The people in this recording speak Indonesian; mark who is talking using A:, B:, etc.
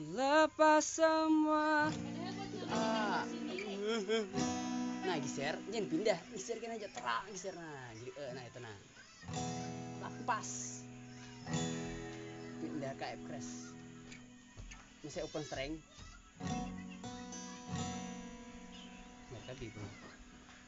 A: lepas semua. Ah. nah geser. Jangan pindah. Geserkan aja. Terang geser. Nah jadi eh nah itu nah. Lepas. Pindah ke F crash. Masih open string. Mereka bingung.